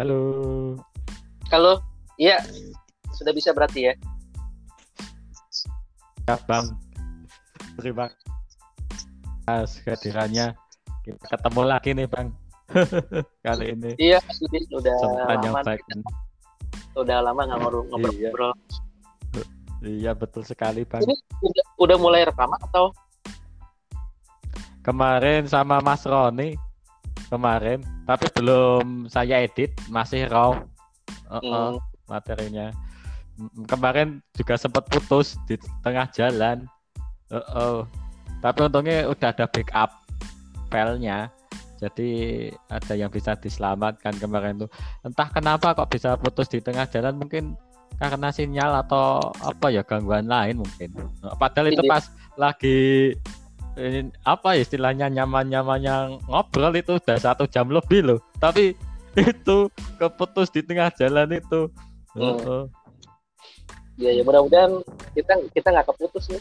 Halo. Halo. Iya. Sudah bisa berarti ya? Ya, Bang. Terima kasih kehadirannya. Kita ketemu lagi nih, Bang. Kali ini. Iya, sudah udah lama nyobain. udah lama nggak Iya. ngobrol. Iya, betul sekali, Bang. Ini udah, udah mulai rekaman atau Kemarin sama Mas Roni kemarin, tapi belum saya edit, masih raw Uh-uh, Hmm, materinya. Kemarin juga sempat putus di tengah jalan. Uh-uh. Tapi untungnya udah ada backup filenya. Jadi ada yang bisa diselamatkan kemarin tuh. Entah kenapa kok bisa putus di tengah jalan mungkin karena sinyal atau apa ya gangguan lain mungkin. Padahal itu Iya. pas lagi ini, apa ya istilahnya nyaman-nyamannya ngobrol itu udah satu jam lebih loh. Tapi itu keputus di tengah jalan itu. Hmm. Ya ya mudah-mudahan kita kita nggak keputus nih.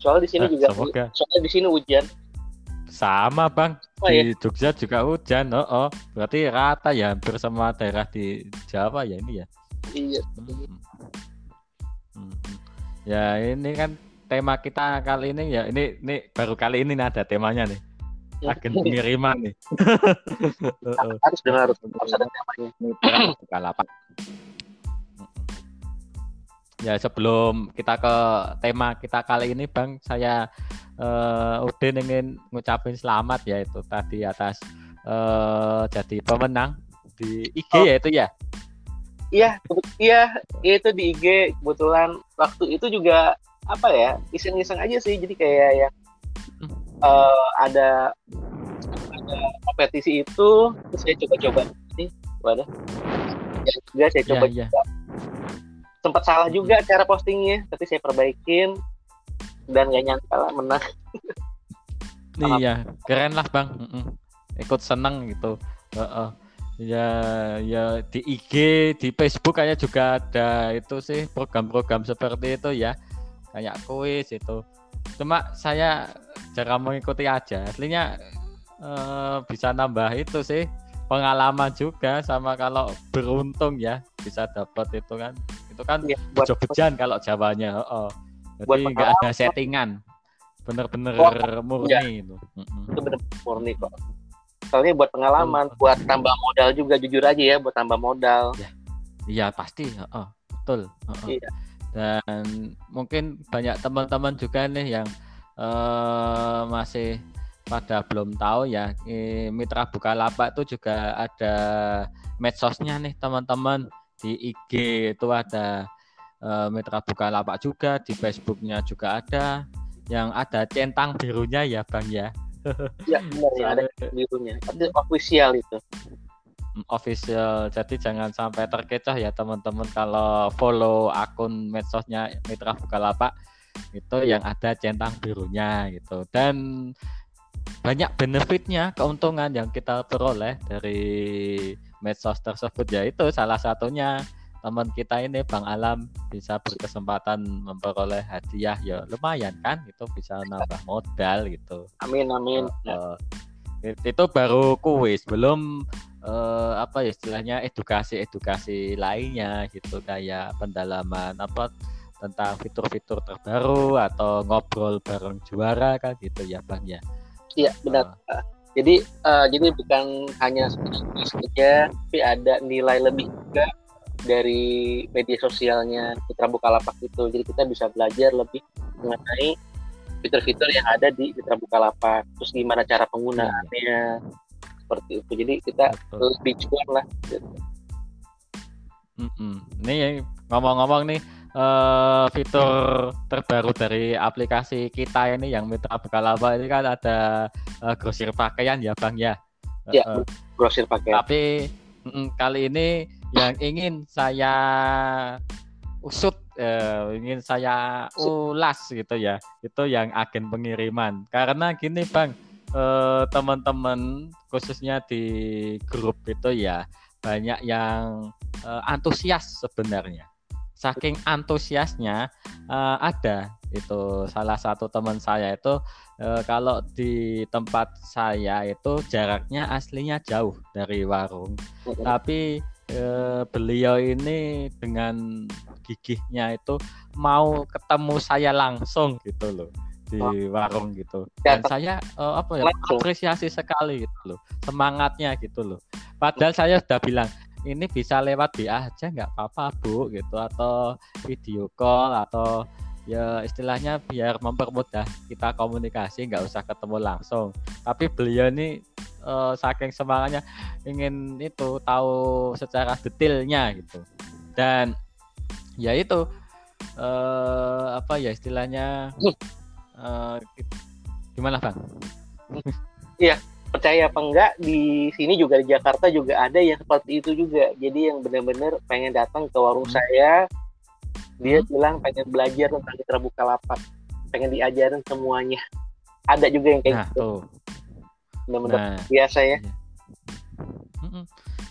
Soalnya di sini Ah, juga semoga. soalnya di sini hujan. Sama bang, Oh, ya. di Jogja juga hujan. Oh, oh. berarti rata ya hampir semua daerah di Jawa ya ini ya. Iya. Hmm. Hmm. Ya ini kan tema kita kali ini ya ini ini baru kali ini nih ada temanya nih. Agen pengiriman nih. Harus dengar harus, ada temanya. Ya sebelum kita ke tema kita kali ini Bang, saya eh, Udin ingin ngucapin selamat ya itu tadi atas eh, jadi pemenang di IG Oh. ya itu ya. Iya, iya, itu di IG kebetulan waktu itu juga apa ya iseng-iseng aja sih jadi kayak yang eh, ada ada kompetisi itu terus saya coba-coba nih wadah ya juga saya coba Iya, iya. sempat salah juga cara postingnya tapi saya perbaikin dan gak nyangka lah menang Iya, keren lah Bang. Ikut seneng gitu. Heeh. Ya, ya di IG, di Facebook kayak juga ada itu sih program-program seperti itu ya. Kayak kuis itu. Cuma saya jarang mengikuti aja. Aslinya eh, bisa nambah itu sih pengalaman juga sama kalau beruntung ya bisa dapat itu kan. Itu kan ya, buat bejo-bejan kalau Jawanya. Heeh. Buat Jadi nggak ada settingan. Bener-bener Oh, murni itu. Mm-mm. itu bener murni kok soalnya buat pengalaman buat tambah modal juga jujur aja ya buat tambah modal Iya pasti, heeh, betul. heeh. Iya. Dan mungkin banyak teman-teman juga nih yang eh, masih pada belum tahu ya, Mitra Bukalapak itu juga ada medsosnya nih teman-teman. Di IG itu ada eh, Mitra Bukalapak juga, di Facebooknya juga ada, yang ada centang birunya ya Bang ya. ya benar ya ada birunya. Itu official itu official. Jadi jangan sampai terkecoh ya teman-teman kalau follow akun medsosnya Mitra Bukalapak itu yang ada centang birunya gitu. Dan banyak benefitnya, keuntungan yang kita peroleh dari medsos tersebut ya itu salah satunya teman kita ini Bang Alam bisa berkesempatan memperoleh hadiah ya lumayan kan itu bisa nambah modal gitu. amin amin it- itu baru kuis belum eh, apa ya istilahnya edukasi-edukasi lainnya gitu kayak pendalaman apa tentang fitur-fitur terbaru atau ngobrol bareng juara kan gitu ya bang ya? Iya benar. Jadi eh, jadi bukan hanya saja tapi ada nilai lebih juga dari media sosialnya Mitra Bukalapak itu. Jadi kita bisa belajar lebih mengenai fitur-fitur yang ada di Mitra Bukalapak. Terus gimana cara penggunaannya seperti itu jadi kita Betul. lebih cuan lah gitu. Mm-mm. Nih ngomong-ngomong nih eh, fitur terbaru dari aplikasi kita ini yang Mitra Bukalapak ini kan ada eh, grosir pakaian ya bang ya. Ya, Eh, grosir pakaian Tapi mm, kali ini yang ingin saya usut, eh, ingin saya ulas gitu ya, itu yang agen pengiriman. Karena gini bang, eh, teman-teman khususnya di grup itu ya banyak yang eh, antusias sebenarnya. Saking antusiasnya eh, ada. Itu salah satu teman saya itu eh, kalau di tempat saya itu jaraknya aslinya jauh dari warung. Tapi eh, beliau ini dengan gigihnya itu mau ketemu saya langsung gitu loh di warung gitu. Dan saya uh, apa ya apresiasi sekali gitu loh semangatnya gitu loh. Padahal saya sudah bilang ini bisa lewat WA aja nggak apa-apa bu gitu atau video call atau ya istilahnya biar mempermudah kita komunikasi nggak usah ketemu langsung. Tapi beliau ini uh, saking semangatnya ingin itu tahu secara detailnya gitu. Dan ya itu uh, apa ya istilahnya uh, gimana bang? Iya percaya apa enggak di sini juga di Jakarta juga ada yang seperti itu juga jadi yang benar-benar pengen datang ke warung hmm. saya dia hmm. bilang pengen belajar tentang citra lapak pengen diajarin semuanya ada juga yang kayak nah, gitu benar-benar nah, biasa ya iya.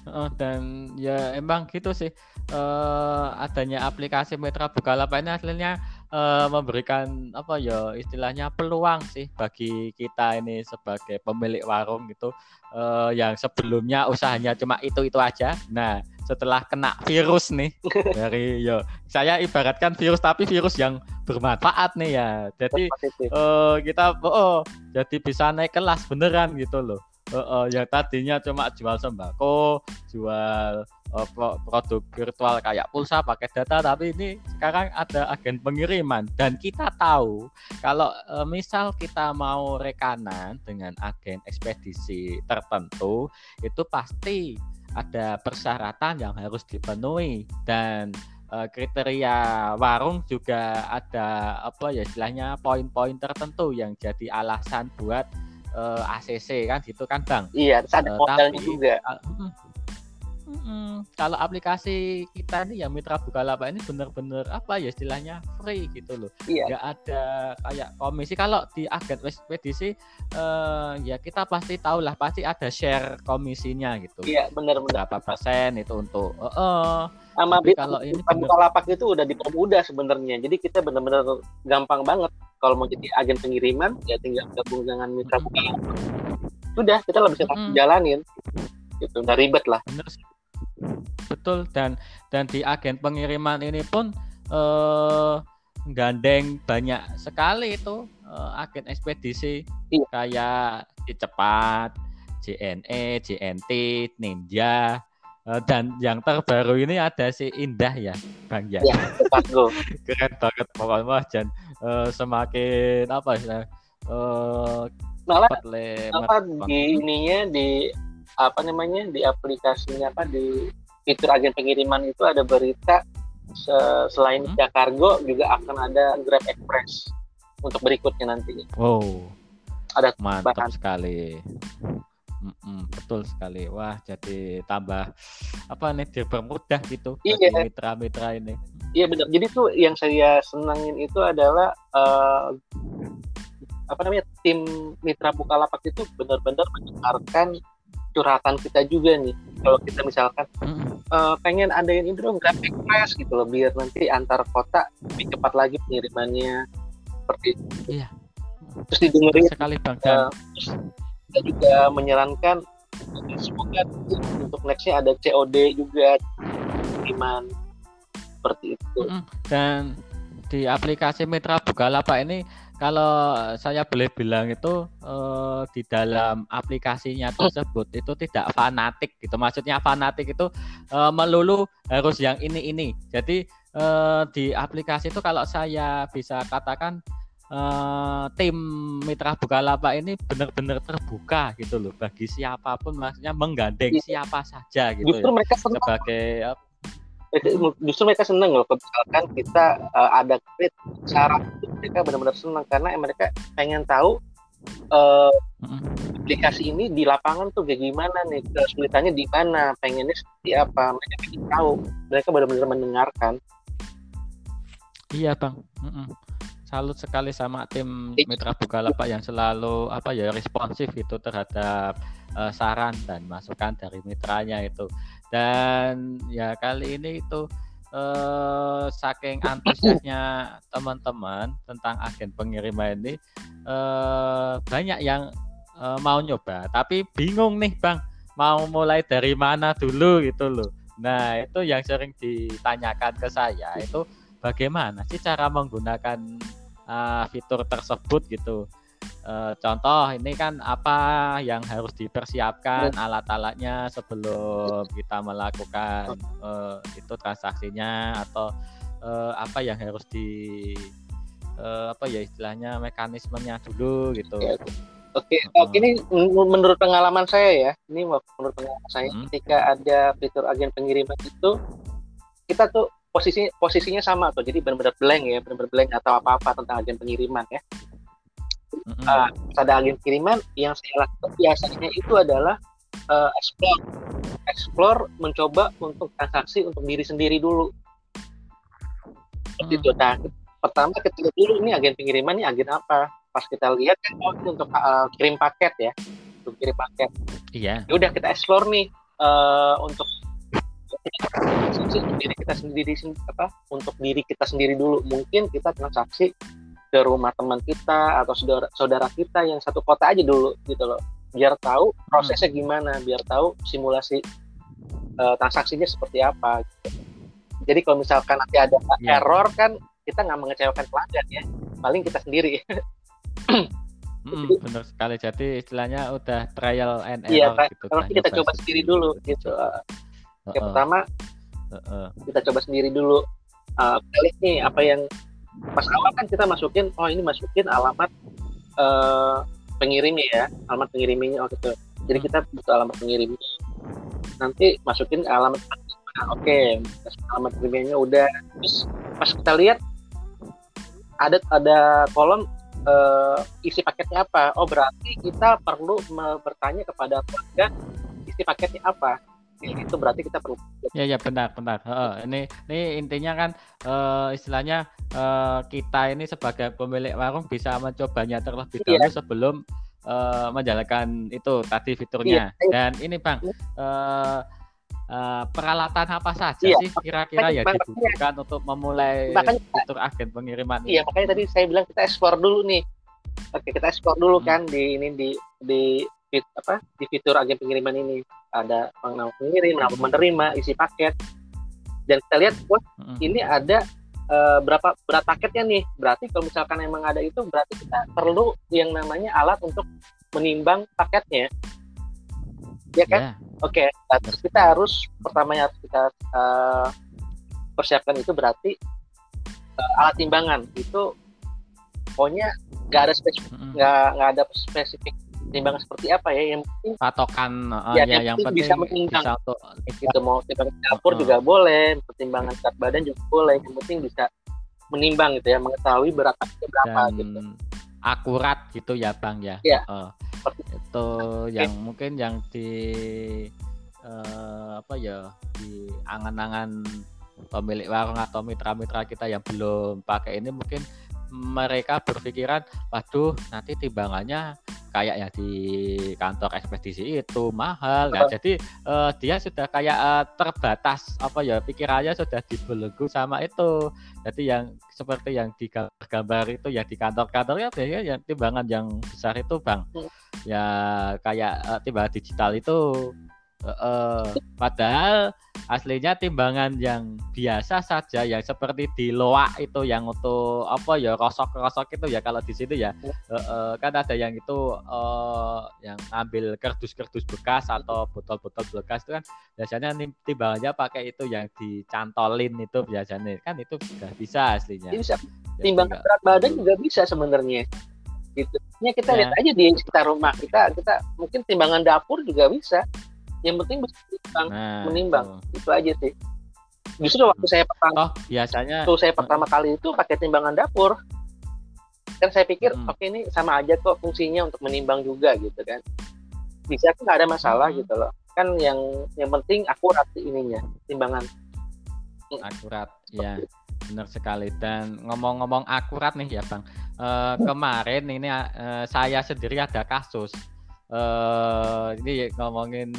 Uh, dan ya emang gitu sih uh, adanya aplikasi Mitra Bukalapak ini hasilnya uh, memberikan apa ya istilahnya peluang sih bagi kita ini sebagai pemilik warung gitu uh, yang sebelumnya usahanya cuma itu itu aja. Nah setelah kena virus nih dari yo saya ibaratkan virus tapi virus yang bermanfaat nih ya. Jadi uh, kita oh, oh jadi bisa naik kelas beneran gitu loh. Uh, uh, yang tadinya cuma jual sembako, jual uh, produk virtual kayak pulsa pakai data tapi ini sekarang ada agen pengiriman dan kita tahu kalau uh, misal kita mau rekanan dengan agen ekspedisi tertentu itu pasti ada persyaratan yang harus dipenuhi dan uh, kriteria warung juga ada apa ya istilahnya poin-poin tertentu yang jadi alasan buat uh, ACC kan gitu kan Bang. Iya, ada uh, modalnya tapi, juga. Uh, Hmm, kalau aplikasi kita ini ya Mitra Bukalapak ini benar-benar apa ya istilahnya free gitu loh. Iya. Gak ada kayak komisi. Kalau di agen ekspedisi uh, ya kita pasti tahu lah pasti ada share komisinya gitu. Iya benar-benar. Berapa persen itu untuk uh, uh, sama kalau ini Bukalapak itu udah dipermudah sebenarnya. Jadi kita benar-benar gampang banget kalau mau jadi agen pengiriman ya tinggal gabung dengan Mitra Bukalapak. Sudah kita lebih bisa hmm. jalanin gitu nggak ribet lah bener sih betul dan dan di agen pengiriman ini pun eh, gandeng banyak sekali itu eh, agen ekspedisi iya. kayak di cepat JNE, JNT, Ninja eh, dan yang terbaru ini ada si Indah ya Bang ya. Keren banget pokoknya dan eh, semakin apa ya eh, malah apa di ininya di apa namanya di aplikasinya apa di fitur agen pengiriman itu ada berita selain hmm? Jakargo juga akan ada Grab Express untuk berikutnya nanti. Wow. Ada mantap bahan. sekali. Mm-mm, betul sekali. Wah, jadi tambah apa nih dipermudah gitu iya. mitra-mitra ini. Iya benar. Jadi tuh yang saya senangin itu adalah uh, apa namanya tim mitra Bukalapak itu benar-benar mendengarkan curhatan kita juga nih. Kalau kita misalkan uh, pengen adain ini dong grab express gitu loh biar nanti antar kota lebih cepat lagi pengirimannya. Seperti itu. Iya. terus didengerin sekali bang uh, terus kita juga menyarankan semoga untuk nextnya ada COD juga pengiriman seperti itu. Dan di aplikasi Mitra Bukalapak ini kalau saya boleh bilang itu uh, di dalam aplikasinya tersebut itu tidak fanatik gitu. Maksudnya fanatik itu uh, melulu harus yang ini ini. Jadi uh, di aplikasi itu kalau saya bisa katakan uh, tim Mitra Bukalapak ini benar-benar terbuka gitu loh bagi siapa pun maksudnya menggandeng iya. siapa saja gitu Justru ya. mereka sebagai justru mereka seneng loh misalkan kita uh, ada kredit syarat mereka benar-benar senang karena mereka pengen tahu uh, aplikasi ini di lapangan tuh kayak gimana nih kesulitannya di mana pengennya seperti apa mereka ingin tahu mereka benar-benar mendengarkan. Iya bang. Mm -mm. salut sekali sama tim iya. Mitra Bukalapak yang selalu apa ya responsif itu terhadap uh, saran dan masukan dari mitranya itu dan ya kali ini itu eh, saking antusiasnya teman-teman tentang agen pengiriman ini eh, banyak yang eh, mau nyoba tapi bingung nih bang mau mulai dari mana dulu gitu loh Nah, itu yang sering ditanyakan ke saya itu bagaimana sih cara menggunakan uh, fitur tersebut gitu. Uh, contoh ini kan apa yang harus dipersiapkan alat-alatnya sebelum kita melakukan uh, itu transaksinya atau uh, apa yang harus di uh, apa ya istilahnya mekanismenya dulu gitu. Ya, Oke, okay. oke ini menurut pengalaman saya ya, ini menurut pengalaman saya, hmm. ketika ada fitur agen pengiriman itu, kita tuh posisi posisinya sama tuh, jadi benar-benar blank ya, benar-benar blank atau apa-apa tentang agen pengiriman ya. Hmm. Uh, ada agen pengiriman yang saya lakukan biasanya itu adalah uh, explore, explore, mencoba untuk transaksi untuk diri sendiri dulu. Seperti hmm. itu. Nah, pertama ketika dulu ini agen pengiriman ini agen apa? pas kita lihat kan oh untuk uh, kirim paket ya untuk kirim paket iya ya udah kita explore nih uh, untuk diri kita sendiri apa untuk diri kita sendiri dulu mungkin kita transaksi ke rumah teman kita atau saudara saudara kita yang satu kota aja dulu gitu loh biar tahu prosesnya hmm. gimana biar tahu simulasi uh, transaksinya seperti apa gitu. jadi kalau misalkan nanti ada yeah. error kan kita nggak mengecewakan pelanggan ya paling kita sendiri Hmm, benar sekali. Jadi istilahnya udah trial and iya, error iya, gitu. Kalau kita coba sendiri dulu gitu. Uh, yang uh, pertama uh, uh. kita coba sendiri dulu. Uh, kita nih apa yang pas awal kan kita masukin, oh ini masukin alamat uh, pengirimnya ya, alamat pengirimnya oh gitu. Jadi hmm. kita butuh alamat pengirimnya. Nanti masukin alamat nah, oke, okay. alamat pengirimnya udah. Terus pas kita lihat ada ada kolom uh, isi paketnya apa? Oh berarti kita perlu bertanya kepada pelanggan isi paketnya apa? Itu berarti kita perlu. Ya ya benar benar. Uh, ini ini intinya kan uh, istilahnya uh, kita ini sebagai pemilik warung bisa mencobanya terlebih iya. dahulu iya. sebelum uh, menjalankan itu tadi fiturnya. Iya. Dan ini bang. Uh, uh, peralatan apa saja iya, sih kira-kira ya dibutuhkan untuk memulai makanya, fitur agen pengiriman iya makanya tadi saya bilang kita ekspor dulu nih oke kita ekspor dulu hmm. kan di ini di di fit, apa di fitur agen pengiriman ini ada nama pengirim nama menerima isi paket dan kita lihat wah hmm. ini ada uh, berapa berat paketnya nih berarti kalau misalkan emang ada itu berarti kita perlu yang namanya alat untuk menimbang paketnya ya kan yeah. oke okay. nah, kita harus pertama yang harus kita uh, persiapkan itu berarti uh, alat timbangan itu pokoknya nggak ada spesifik nggak mm nggak ada spesifik timbangan seperti apa ya yang penting patokan uh, ya, ya yang, penting bisa menimbang. bisa untuk itu mau timbangan dapur uh. juga boleh pertimbangan berat badan juga boleh yang penting bisa menimbang gitu ya mengetahui berat berapa Dan gitu. akurat gitu ya bang ya, ya. Uh itu. yang mungkin yang di uh, apa ya di angan-angan pemilik warung atau mitra-mitra kita yang belum pakai ini mungkin mereka berpikiran, waduh nanti timbangannya kayak ya di kantor ekspedisi itu mahal. Nah, jadi uh, dia sudah kayak uh, terbatas apa ya pikirannya sudah dibelenggu sama itu. Jadi yang seperti yang di gambar itu ya di kantor-kantor ya biasanya yang timbangan yang besar itu bang, ya kayak uh, timbangan digital itu Uh, padahal aslinya timbangan yang biasa saja yang seperti di loak itu yang untuk apa ya rosok-rosok itu ya kalau di situ ya uh, uh, kan ada yang itu uh, yang ambil kerdus-kerdus bekas atau botol-botol bekas itu kan biasanya timbangannya pakai itu yang dicantolin itu biasanya kan itu sudah bisa aslinya. Bisa. Timbangan berat badan juga bisa sebenarnya gitu. Ya kita ya. lihat aja di sekitar rumah kita kita mungkin timbangan dapur juga bisa yang penting menimbang nah, menimbang. itu. itu aja sih. Justru waktu saya pertama oh, biasanya waktu saya pertama kali itu pakai timbangan dapur. Kan saya pikir hmm. oke okay, ini sama aja kok fungsinya untuk menimbang juga gitu kan. Bisa kan nggak ada masalah hmm. gitu loh. Kan yang yang penting akurat ininya timbangan. Akurat ya benar sekali. Dan ngomong-ngomong akurat nih ya bang. Uh, kemarin ini uh, saya sendiri ada kasus uh, ini ngomongin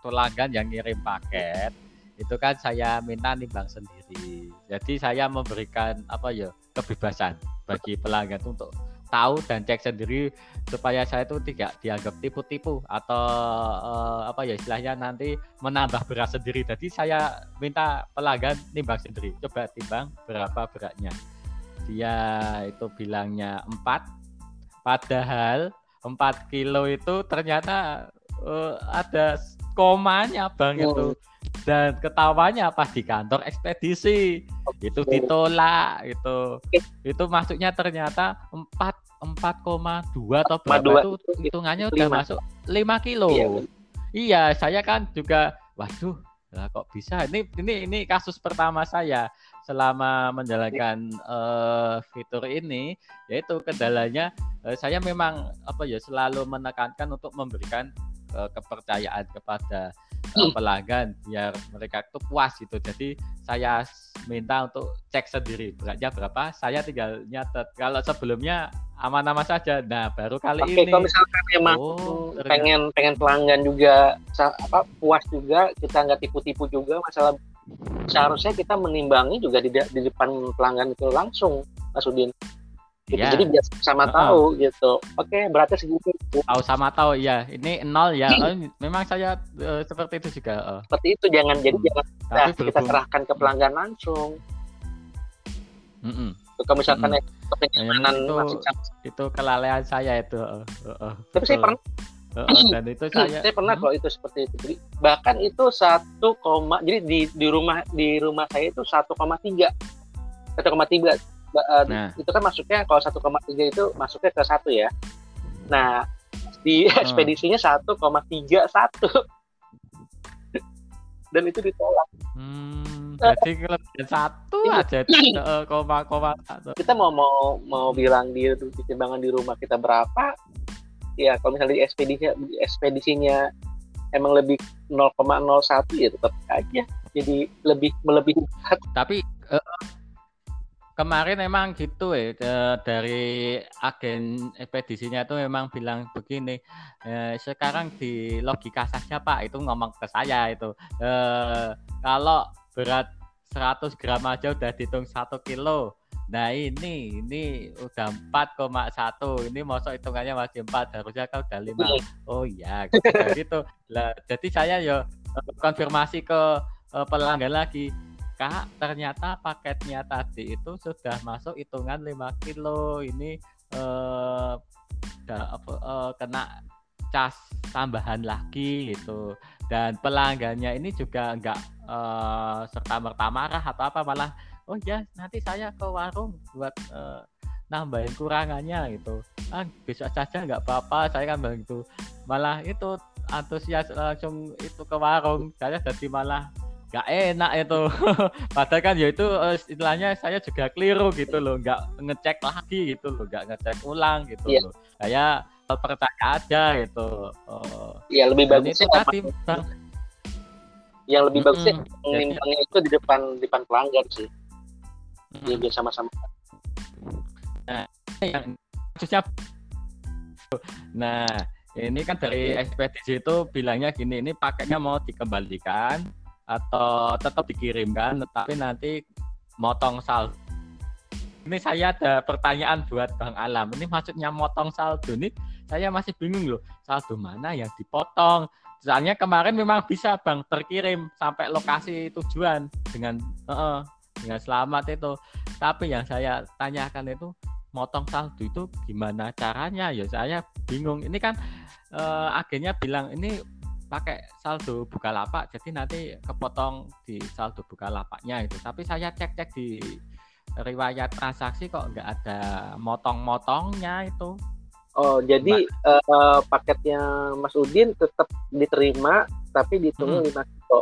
pelanggan yang ngirim paket itu kan saya minta nimbang sendiri. Jadi saya memberikan apa ya kebebasan bagi pelanggan untuk tahu dan cek sendiri supaya saya itu tidak dianggap tipu-tipu atau uh, apa ya istilahnya nanti menambah berat sendiri. Jadi saya minta pelanggan nimbang sendiri. Coba timbang berapa beratnya. Dia itu bilangnya 4 padahal 4 kilo itu ternyata uh, ada komanya bang oh. itu. Dan ketawanya pas di kantor ekspedisi. Itu ditolak itu itu masuknya ternyata 4 4,2 atau berapa itu hitungannya udah masuk 5 kilo. Iya, iya saya kan juga waduh lah kok bisa ini ini ini kasus pertama saya selama menjalankan uh, fitur ini yaitu kendalanya uh, saya memang apa ya selalu menekankan untuk memberikan uh, kepercayaan kepada uh, pelanggan biar mereka itu puas gitu. Jadi saya minta untuk cek sendiri beratnya berapa, saya tinggal nyatet. Kalau sebelumnya aman-aman saja. Nah, baru kali Oke, ini. kalau misalkan memang oh, pengen pengen pelanggan juga apa puas juga, kita nggak tipu-tipu juga masalah seharusnya kita menimbangi juga di, di depan pelanggan itu langsung, Mas Udin gitu. Yeah. Jadi biar sama -uh. tahu gitu. Oke, okay, berarti segitu. Tahu sama tahu ya. Ini nol ya. Oh, memang saya uh, seperti itu juga. Uh. Seperti itu jangan jadi hmm. jangan nah, kita serahkan ke pelanggan langsung. Mm -mm. Kalau misalkan mm -mm. kenyamanan itu, masih itu kelalaian saya itu. Uh, uh, Tapi saya pernah Uh, dan itu saya saya pernah hmm. kok itu seperti itu jadi bahkan itu satu koma jadi di di rumah di rumah saya itu satu koma tiga satu koma tiga uh, nah. itu kan masuknya kalau 1,3 itu masuknya ke satu ya. Nah, di hmm. ekspedisinya 1,31 dan itu ditolak. Hmm, jadi kelebihan satu iya. aja koma koma satu. Kita mau mau mau bilang di timbangan di rumah kita berapa? Ya kalau misalnya di ekspedisinya di ekspedisinya emang lebih 0,01 ya tetap aja jadi lebih melebihi. Tapi uh, kemarin emang gitu ya dari agen ekspedisinya itu memang bilang begini eh, sekarang di logika saja pak itu ngomong ke saya itu eh, kalau berat 100 gram aja udah dihitung satu kilo nah ini ini udah 4,1 ini masuk hitungannya masih 4 harusnya kan udah 5 iya. oh iya gitu, gitu. Lah, jadi saya ya konfirmasi ke uh, pelanggan lagi Kak, ternyata paketnya tadi itu sudah masuk hitungan 5 kilo. Ini eh, eh, kena cas tambahan lagi gitu. Dan pelanggannya ini juga enggak eh, serta merta marah atau apa malah oh ya nanti saya ke warung buat eh, nambahin kurangannya gitu. Ah, besok saja nggak apa-apa, saya kan begitu. Malah itu antusias langsung itu ke warung. Saya jadi malah nggak enak itu. Padahal kan ya itu uh, istilahnya saya juga keliru gitu loh. Nggak ngecek lagi gitu loh. Nggak ngecek ulang gitu yeah. loh. Saya percaya aja gitu. Uh, ya lebih bagus itu tadi bang yang lebih bagus mm -hmm. itu di depan di depan pelanggan sih. Mm -hmm. biar sama-sama. Nah yang khususnya nah ini kan dari ekspedisi itu bilangnya gini ini paketnya mau dikembalikan atau tetap dikirimkan tetapi nanti motong saldo. Ini saya ada pertanyaan buat Bang Alam. Ini maksudnya motong saldo ini saya masih bingung loh. Saldo mana yang dipotong? Soalnya kemarin memang bisa Bang terkirim sampai lokasi tujuan dengan uh, dengan selamat itu. Tapi yang saya tanyakan itu motong saldo itu gimana caranya? Ya saya bingung. Ini kan uh, agennya bilang ini pakai saldo Bukalapak jadi nanti kepotong di saldo Bukalapaknya itu. Tapi saya cek-cek di riwayat transaksi kok nggak ada motong-motongnya itu. Oh jadi uh, paketnya Mas Udin tetap diterima tapi ditunggu lima hmm. kilo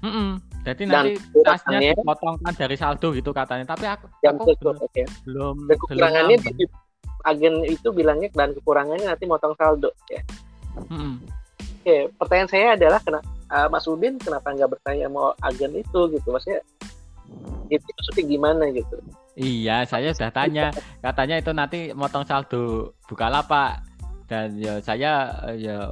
mm -mm. jadi Dan nanti tasnya dipotongkan dari saldo gitu katanya. Tapi aku, aku betul, belum, okay. belum kekurangannya belum di, agen itu bilangnya dan kekurangannya nanti motong saldo ya? Mm -mm Oke, pertanyaan saya adalah kena uh, Mas Udin kenapa nggak bertanya mau agen itu gitu, maksudnya itu maksudnya gimana gitu? Iya, saya sudah tanya. Katanya itu nanti motong saldo buka Bukalapak. Dan ya saya ya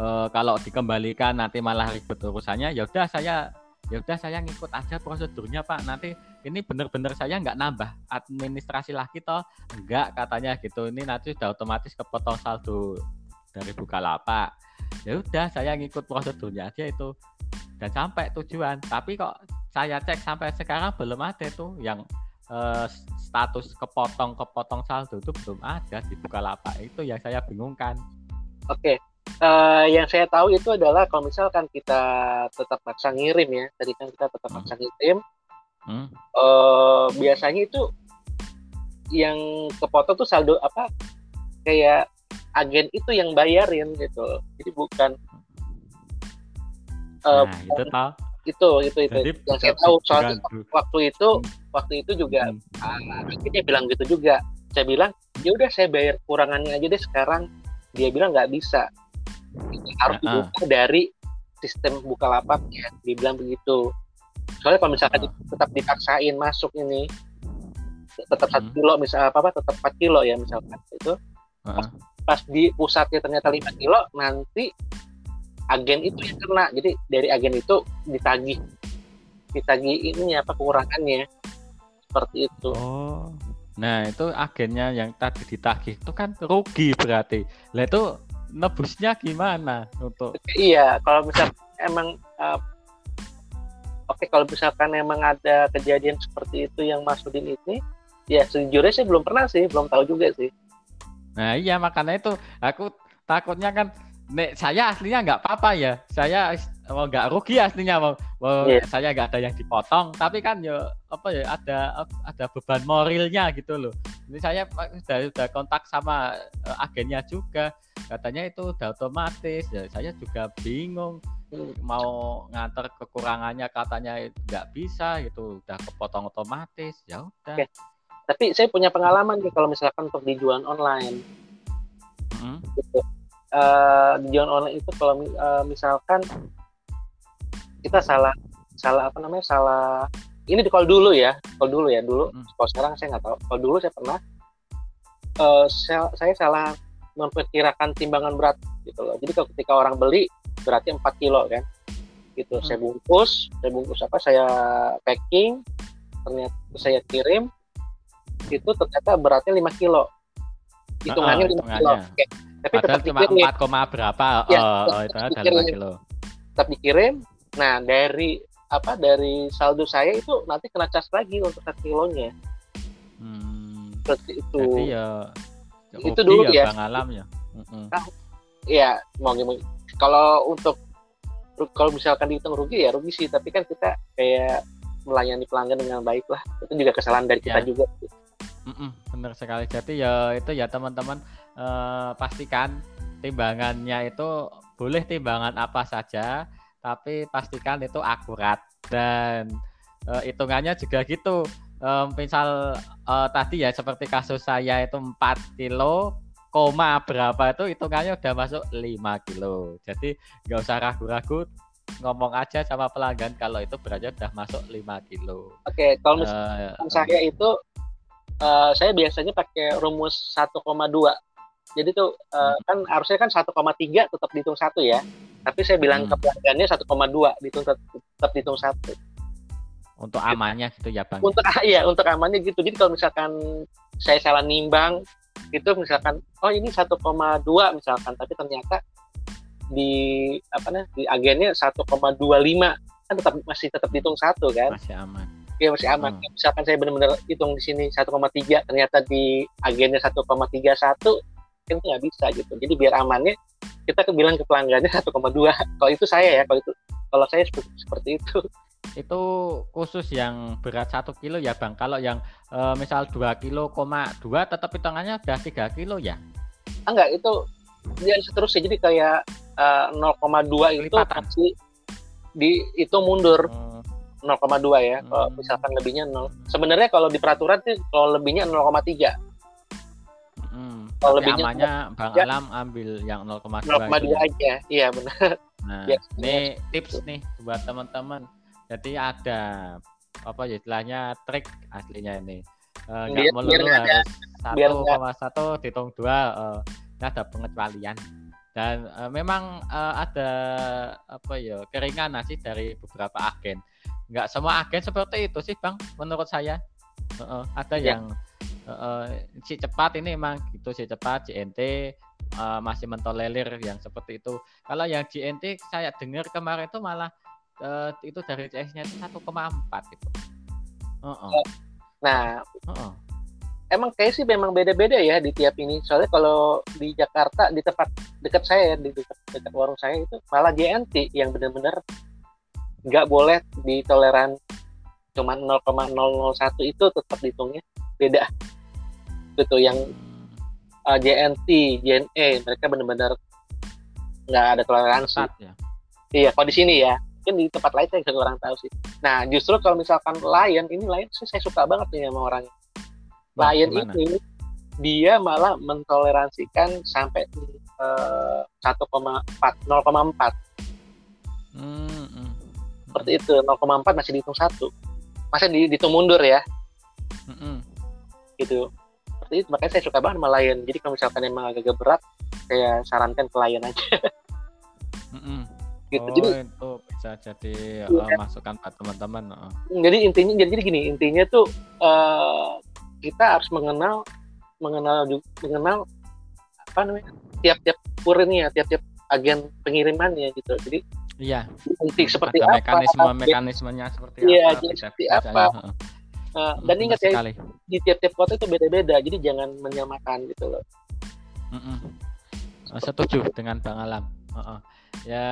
uh, kalau dikembalikan nanti malah ribet urusannya ya udah saya ya udah saya ngikut aja prosedurnya Pak. Nanti ini bener-bener saya nggak nambah administrasi lagi toh? Enggak katanya gitu. Ini nanti sudah otomatis kepotong saldo dari Bukalapak. Ya udah saya ngikut prosedurnya aja itu. Dan sampai tujuan. Tapi kok saya cek sampai sekarang belum ada tuh yang eh, status kepotong kepotong saldo itu belum ada di Bukalapak. Itu yang saya bingungkan. Oke, Eh, yang saya tahu itu adalah kalau misalkan kita tetap maksa ngirim ya, tadi kan kita tetap maksa ngirim, Hmm. eh, biasanya itu yang kepotong tuh saldo apa? Kayak agen itu yang bayarin gitu, jadi bukan eh, nah itu toh itu itu itu. Jadi yang saya tahu soal waktu itu waktu itu juga Hmm. ah, akhirnya bilang gitu juga. Saya bilang ya udah saya bayar kurangannya aja deh sekarang. Dia bilang nggak bisa. Itu harus Ya, dibuka dari sistem bukalapak ya dia bilang begitu. Soalnya kalau misalkan Ah. tetap dipaksain masuk ini tetap satu Hmm. kilo misal apa apa tetap 4 kilo ya misalkan itu Heeh. Pas di pusatnya ternyata 5 kilo nanti agen itu yang kena. Jadi dari agen itu ditagih. Ditagih ini apa kekurangannya. Seperti itu. Oh. Nah, itu agennya yang tadi ditagih itu kan rugi berarti. Lah itu nebusnya gimana untuk? Iya kalau misal emang eh, oke kalau misalkan emang ada kejadian seperti itu yang Masudin ini ya sejujurnya saya belum pernah sih belum tahu juga sih Nah, iya makanya itu aku takutnya kan nek saya aslinya nggak apa-apa ya. Saya mau nggak rugi aslinya mau, mau Iya. saya nggak ada yang dipotong, tapi kan ya apa ya ada ada beban moralnya gitu loh. Ini saya sudah sudah kontak sama eh, agennya juga. Katanya itu udah otomatis. Ya, saya juga bingung mau nganter kekurangannya katanya nggak bisa gitu udah kepotong otomatis ya udah Oke. Tapi saya punya pengalaman nih kalau misalkan untuk dijual online Mm. gitu. Eh, dijual online itu kalau eh, misalkan kita salah salah apa namanya salah ini di call dulu ya call dulu ya dulu Mm. kalau sekarang saya nggak tahu kalau dulu saya pernah eh, saya, saya salah memperkirakan timbangan berat gitu loh jadi kalau ketika orang beli berarti 4 kilo kan gitu Mm. saya bungkus saya bungkus apa saya packing ternyata saya kirim itu ternyata beratnya 5 kilo hitungannya 5 kilo. Oke. tapi Padahal tetap cuma dikirim 4, koma berapa? Ya, oh, tetap oh, itu ada dikirim. 5 kilo. tetap dikirim. Nah dari apa dari saldo saya itu nanti kena cas lagi untuk satu kilonya Hmm. seperti itu. Jadi ya Itu rugi dulu ya. Bang Alam ya. Ya mau gimana? Kalau untuk kalau misalkan dihitung rugi ya rugi sih. Tapi kan kita kayak melayani pelanggan dengan baik lah. Itu juga kesalahan dari kita Ya. juga. Mm-mm, bener sekali. Jadi ya itu ya teman-teman eh, pastikan timbangannya itu boleh timbangan apa saja, tapi pastikan itu akurat dan eh, hitungannya juga gitu. Eh, misal eh, tadi ya seperti kasus saya itu 4 kilo koma berapa itu hitungannya udah masuk 5 kilo. Jadi nggak usah ragu-ragu ngomong aja sama pelanggan kalau itu beratnya udah masuk 5 kilo. Oke, kalau Eh, saya itu eh, saya biasanya pakai rumus 1,2. Jadi tuh eh, kan harusnya kan 1,3 tetap dihitung satu ya. Tapi saya bilang Hmm. ke pelanggannya 1,2 dihitung tetap, tetap dihitung satu. untuk amannya gitu ya bang. Untuk ya untuk amannya gitu. Jadi kalau misalkan saya salah nimbang itu misalkan oh ini 1,2 misalkan tapi ternyata di apa nah di agennya 1,25 kan tetap masih tetap dihitung satu kan Masih aman. Ya masih aman. Hmm. misalkan saya benar-benar hitung di sini 1,3 ternyata di agennya 1,31 kan itu nggak bisa gitu. Jadi biar amannya kita ke bilang ke pelanggannya 1,2 kalau itu saya ya kalau itu kalau saya seperti, seperti itu. Itu khusus yang berat satu kilo ya bang. Kalau yang eh, misal 2 kilo koma dua tetap hitungannya udah 3 kilo ya. enggak itu dia seterusnya. Jadi kayak eh, 0,2 itu pasti di itu mundur. Hmm, 0,2 ya kalau Hmm. misalkan lebihnya 0 sebenarnya kalau di peraturan sih kalau lebihnya 0,3 hmm. Kalau lebihnya amannya bang Ya. Alam ambil yang 0,2 itu 0,2 ya. aja iya benar Nah, Ya, ini tips nih buat teman-teman. Jadi ada apa ya istilahnya trik aslinya ini. Eh, Nggak Biar- melulu harus biar satu nggak- koma satu dihitung dua. eh, ini ada pengecualian. Dan eh, memang eh, ada apa ya keringanan sih dari beberapa agen. Nggak semua agen seperti itu sih bang menurut saya uh, ada ya. yang uh, si cepat ini emang gitu si cepat JNT uh, masih mentolerir yang seperti itu kalau yang JNT saya dengar kemarin itu malah uh, itu dari CS-nya itu 1,4 gitu uh -uh. nah uh -uh. emang kayak sih memang beda-beda ya di tiap ini soalnya kalau di Jakarta di tempat dekat saya di dekat, dekat warung saya itu malah JNT yang benar-benar nggak boleh ditoleran cuma 0,001 itu tetap dihitungnya beda itu yang uh, JNT, JNE mereka benar-benar nggak ada toleransi. Ya? Iya, kalau di sini ya, mungkin di tempat lain saya kurang tahu sih. Nah, justru kalau misalkan Lion ini Lion sih saya suka banget nih sama orangnya. Lion ini dia malah mentoleransikan sampai uh, 1,4 0,4. Hmm, hmm seperti itu 0,4 masih dihitung satu masa di, dihitung mundur ya mm -hmm. gitu seperti itu makanya saya suka banget sama Lion jadi kalau misalkan emang agak berat saya sarankan ke Lion aja mm -hmm. gitu oh, jadi itu bisa jadi iya. uh, masukan buat teman-teman uh. jadi intinya jadi, jadi gini intinya tuh uh, kita harus mengenal mengenal mengenal apa namanya tiap-tiap kurirnya tiap-tiap agen pengirimannya gitu jadi Iya. Nanti seperti Ada apa? Mekanisme mekanismenya seperti iya, apa? Iya, seperti apa? Uh, dan ingat ya sekali. di tiap-tiap kota itu beda-beda, jadi jangan menyamakan gitu loh. Mm -mm. Setuju dengan Bang Alam. Uh -uh. Ya,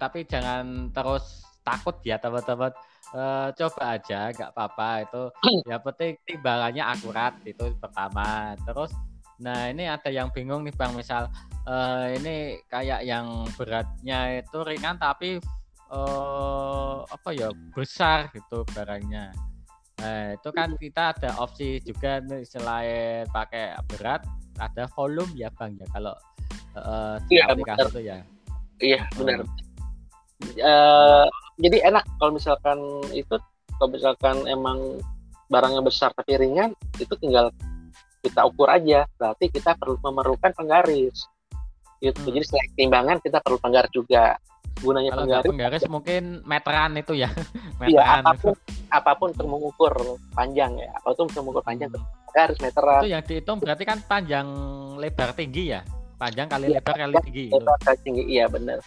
tapi jangan terus takut ya teman-teman. Uh, coba aja, nggak apa-apa itu. ya penting timbangannya akurat itu pertama. Terus, nah ini ada yang bingung nih bang, misal uh, ini kayak yang beratnya itu ringan tapi uh, apa ya besar gitu barangnya. Nah, itu kan kita ada opsi juga nih selain pakai berat ada volume ya Bang ya kalau uh, di aplikasi benar. itu ya. Iya, benar. Uh, jadi enak kalau misalkan itu kalau misalkan emang barangnya besar tapi ringan itu tinggal kita ukur aja berarti kita perlu memerlukan penggaris gitu. Hmm. Jadi selain timbangan kita perlu penggaris juga. Gunanya Kalau penggaris, penggaris mungkin meteran itu ya. Iya, apa pun apa pun untuk mengukur panjang ya. Apa pun untuk mengukur panjang hmm. penggaris meteran. Itu yang dihitung berarti kan panjang lebar tinggi ya. Panjang kali ya, lebar kali tinggi. Lebar kali tinggi, iya benar.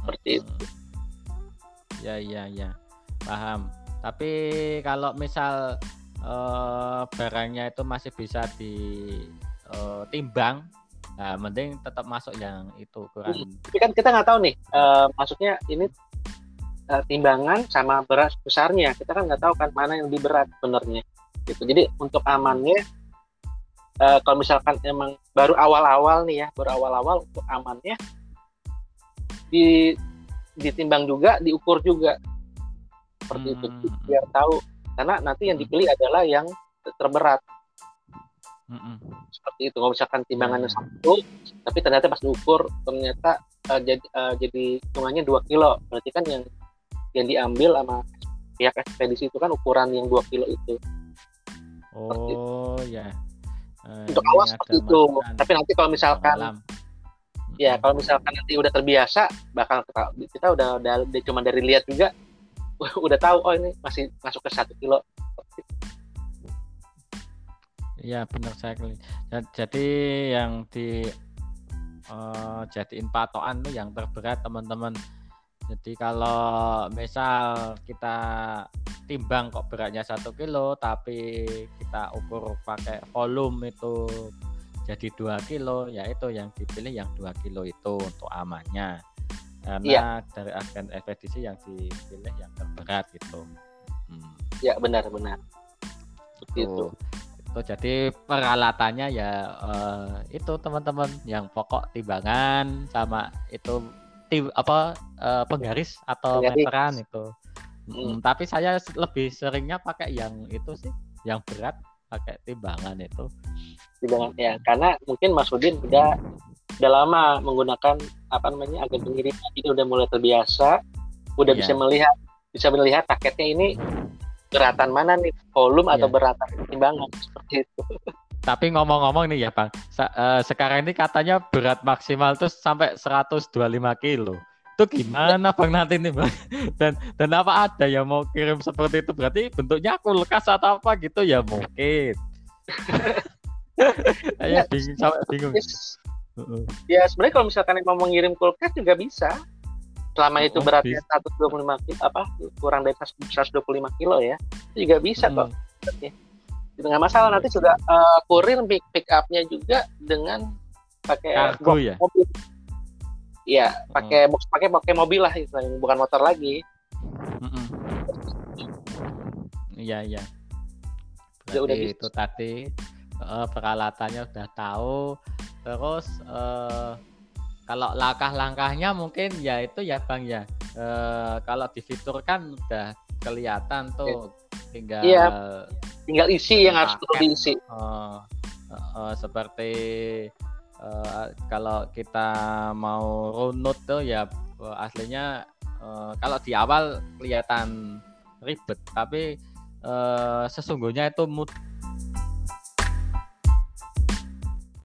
Seperti hmm. itu. Ya, ya, ya. Paham. Tapi kalau misal uh, barangnya itu masih bisa ditimbang uh, Nah, mending tetap masuk yang itu ukuran. Hmm, tapi kan kita nggak tahu nih, uh, maksudnya ini uh, timbangan sama berat besarnya. Kita kan nggak tahu kan mana yang lebih berat sebenarnya. Gitu. Jadi untuk amannya, uh, kalau misalkan emang baru awal-awal nih ya, baru awal-awal untuk amannya, di ditimbang juga, diukur juga seperti hmm. itu biar tahu. Karena nanti yang dipilih adalah yang terberat Mm-mm. Seperti itu. Kalau misalkan timbangannya satu, tapi ternyata pas diukur ternyata uh, jadi uh, jadi hitungannya dua kilo. Berarti kan yang yang diambil sama pihak ekspedisi itu kan ukuran yang dua kilo itu. Oh ya. Uh, Untuk awal seperti itu. Tapi nanti kalau misalkan ya kalau misalkan nanti udah terbiasa bakal kita, kita udah udah, udah cuma dari lihat juga udah tahu oh ini masih masuk ke satu kilo Iya benar sekali. Jadi yang di uh, jadiin patokan tuh yang terberat teman-teman. Jadi kalau misal kita timbang kok beratnya satu kilo, tapi kita ukur pakai volume itu jadi dua kilo, ya itu yang dipilih yang dua kilo itu untuk amannya. Karena ya. dari agen ekspedisi yang dipilih yang terberat gitu. Hmm. Ya benar-benar. Gitu. Jadi peralatannya ya uh, itu teman-teman yang pokok timbangan sama itu tim apa uh, penggaris atau penggaris. meteran itu. Hmm. Hmm, tapi saya lebih seringnya pakai yang itu sih, yang berat pakai timbangan itu. Timbangan ya, karena mungkin Mas Udin udah udah lama menggunakan apa namanya agen pengiriman ini udah mulai terbiasa, udah iya. bisa melihat bisa melihat paketnya ini beratan mana nih? Volume yeah. atau iya. beratan timbangan seperti itu. Tapi ngomong-ngomong nih ya bang. Uh, sekarang ini katanya berat maksimal tuh sampai 125 kilo. Itu gimana bang nanti nih bang? Dan dan apa ada yang mau kirim seperti itu? Berarti bentuknya kulkas atau apa gitu? Ya mungkin. Ya bingung sampai bingung. Ya sebenarnya kalau misalkan mau mengirim kulkas juga bisa selama itu oh, beratnya 125 kilo apa kurang dari 125 kilo ya itu juga bisa hmm. kok Oke. dengan masalah nanti juga uh, kurir pick pick upnya juga dengan pakai mobil Iya, pakai hmm. box pakai pakai mobil lah itu bukan motor lagi. Iya, iya. Ya, udah itu tadi uh, peralatannya sudah tahu. Terus uh, kalau langkah-langkahnya mungkin ya itu ya Bang ya. Uh, kalau di fitur kan udah kelihatan tuh iya. tinggal iya. tinggal isi yang harus perlu diisi. Uh, uh, uh, seperti uh, kalau kita mau runut tuh ya uh, aslinya uh, kalau di awal kelihatan ribet tapi uh, sesungguhnya itu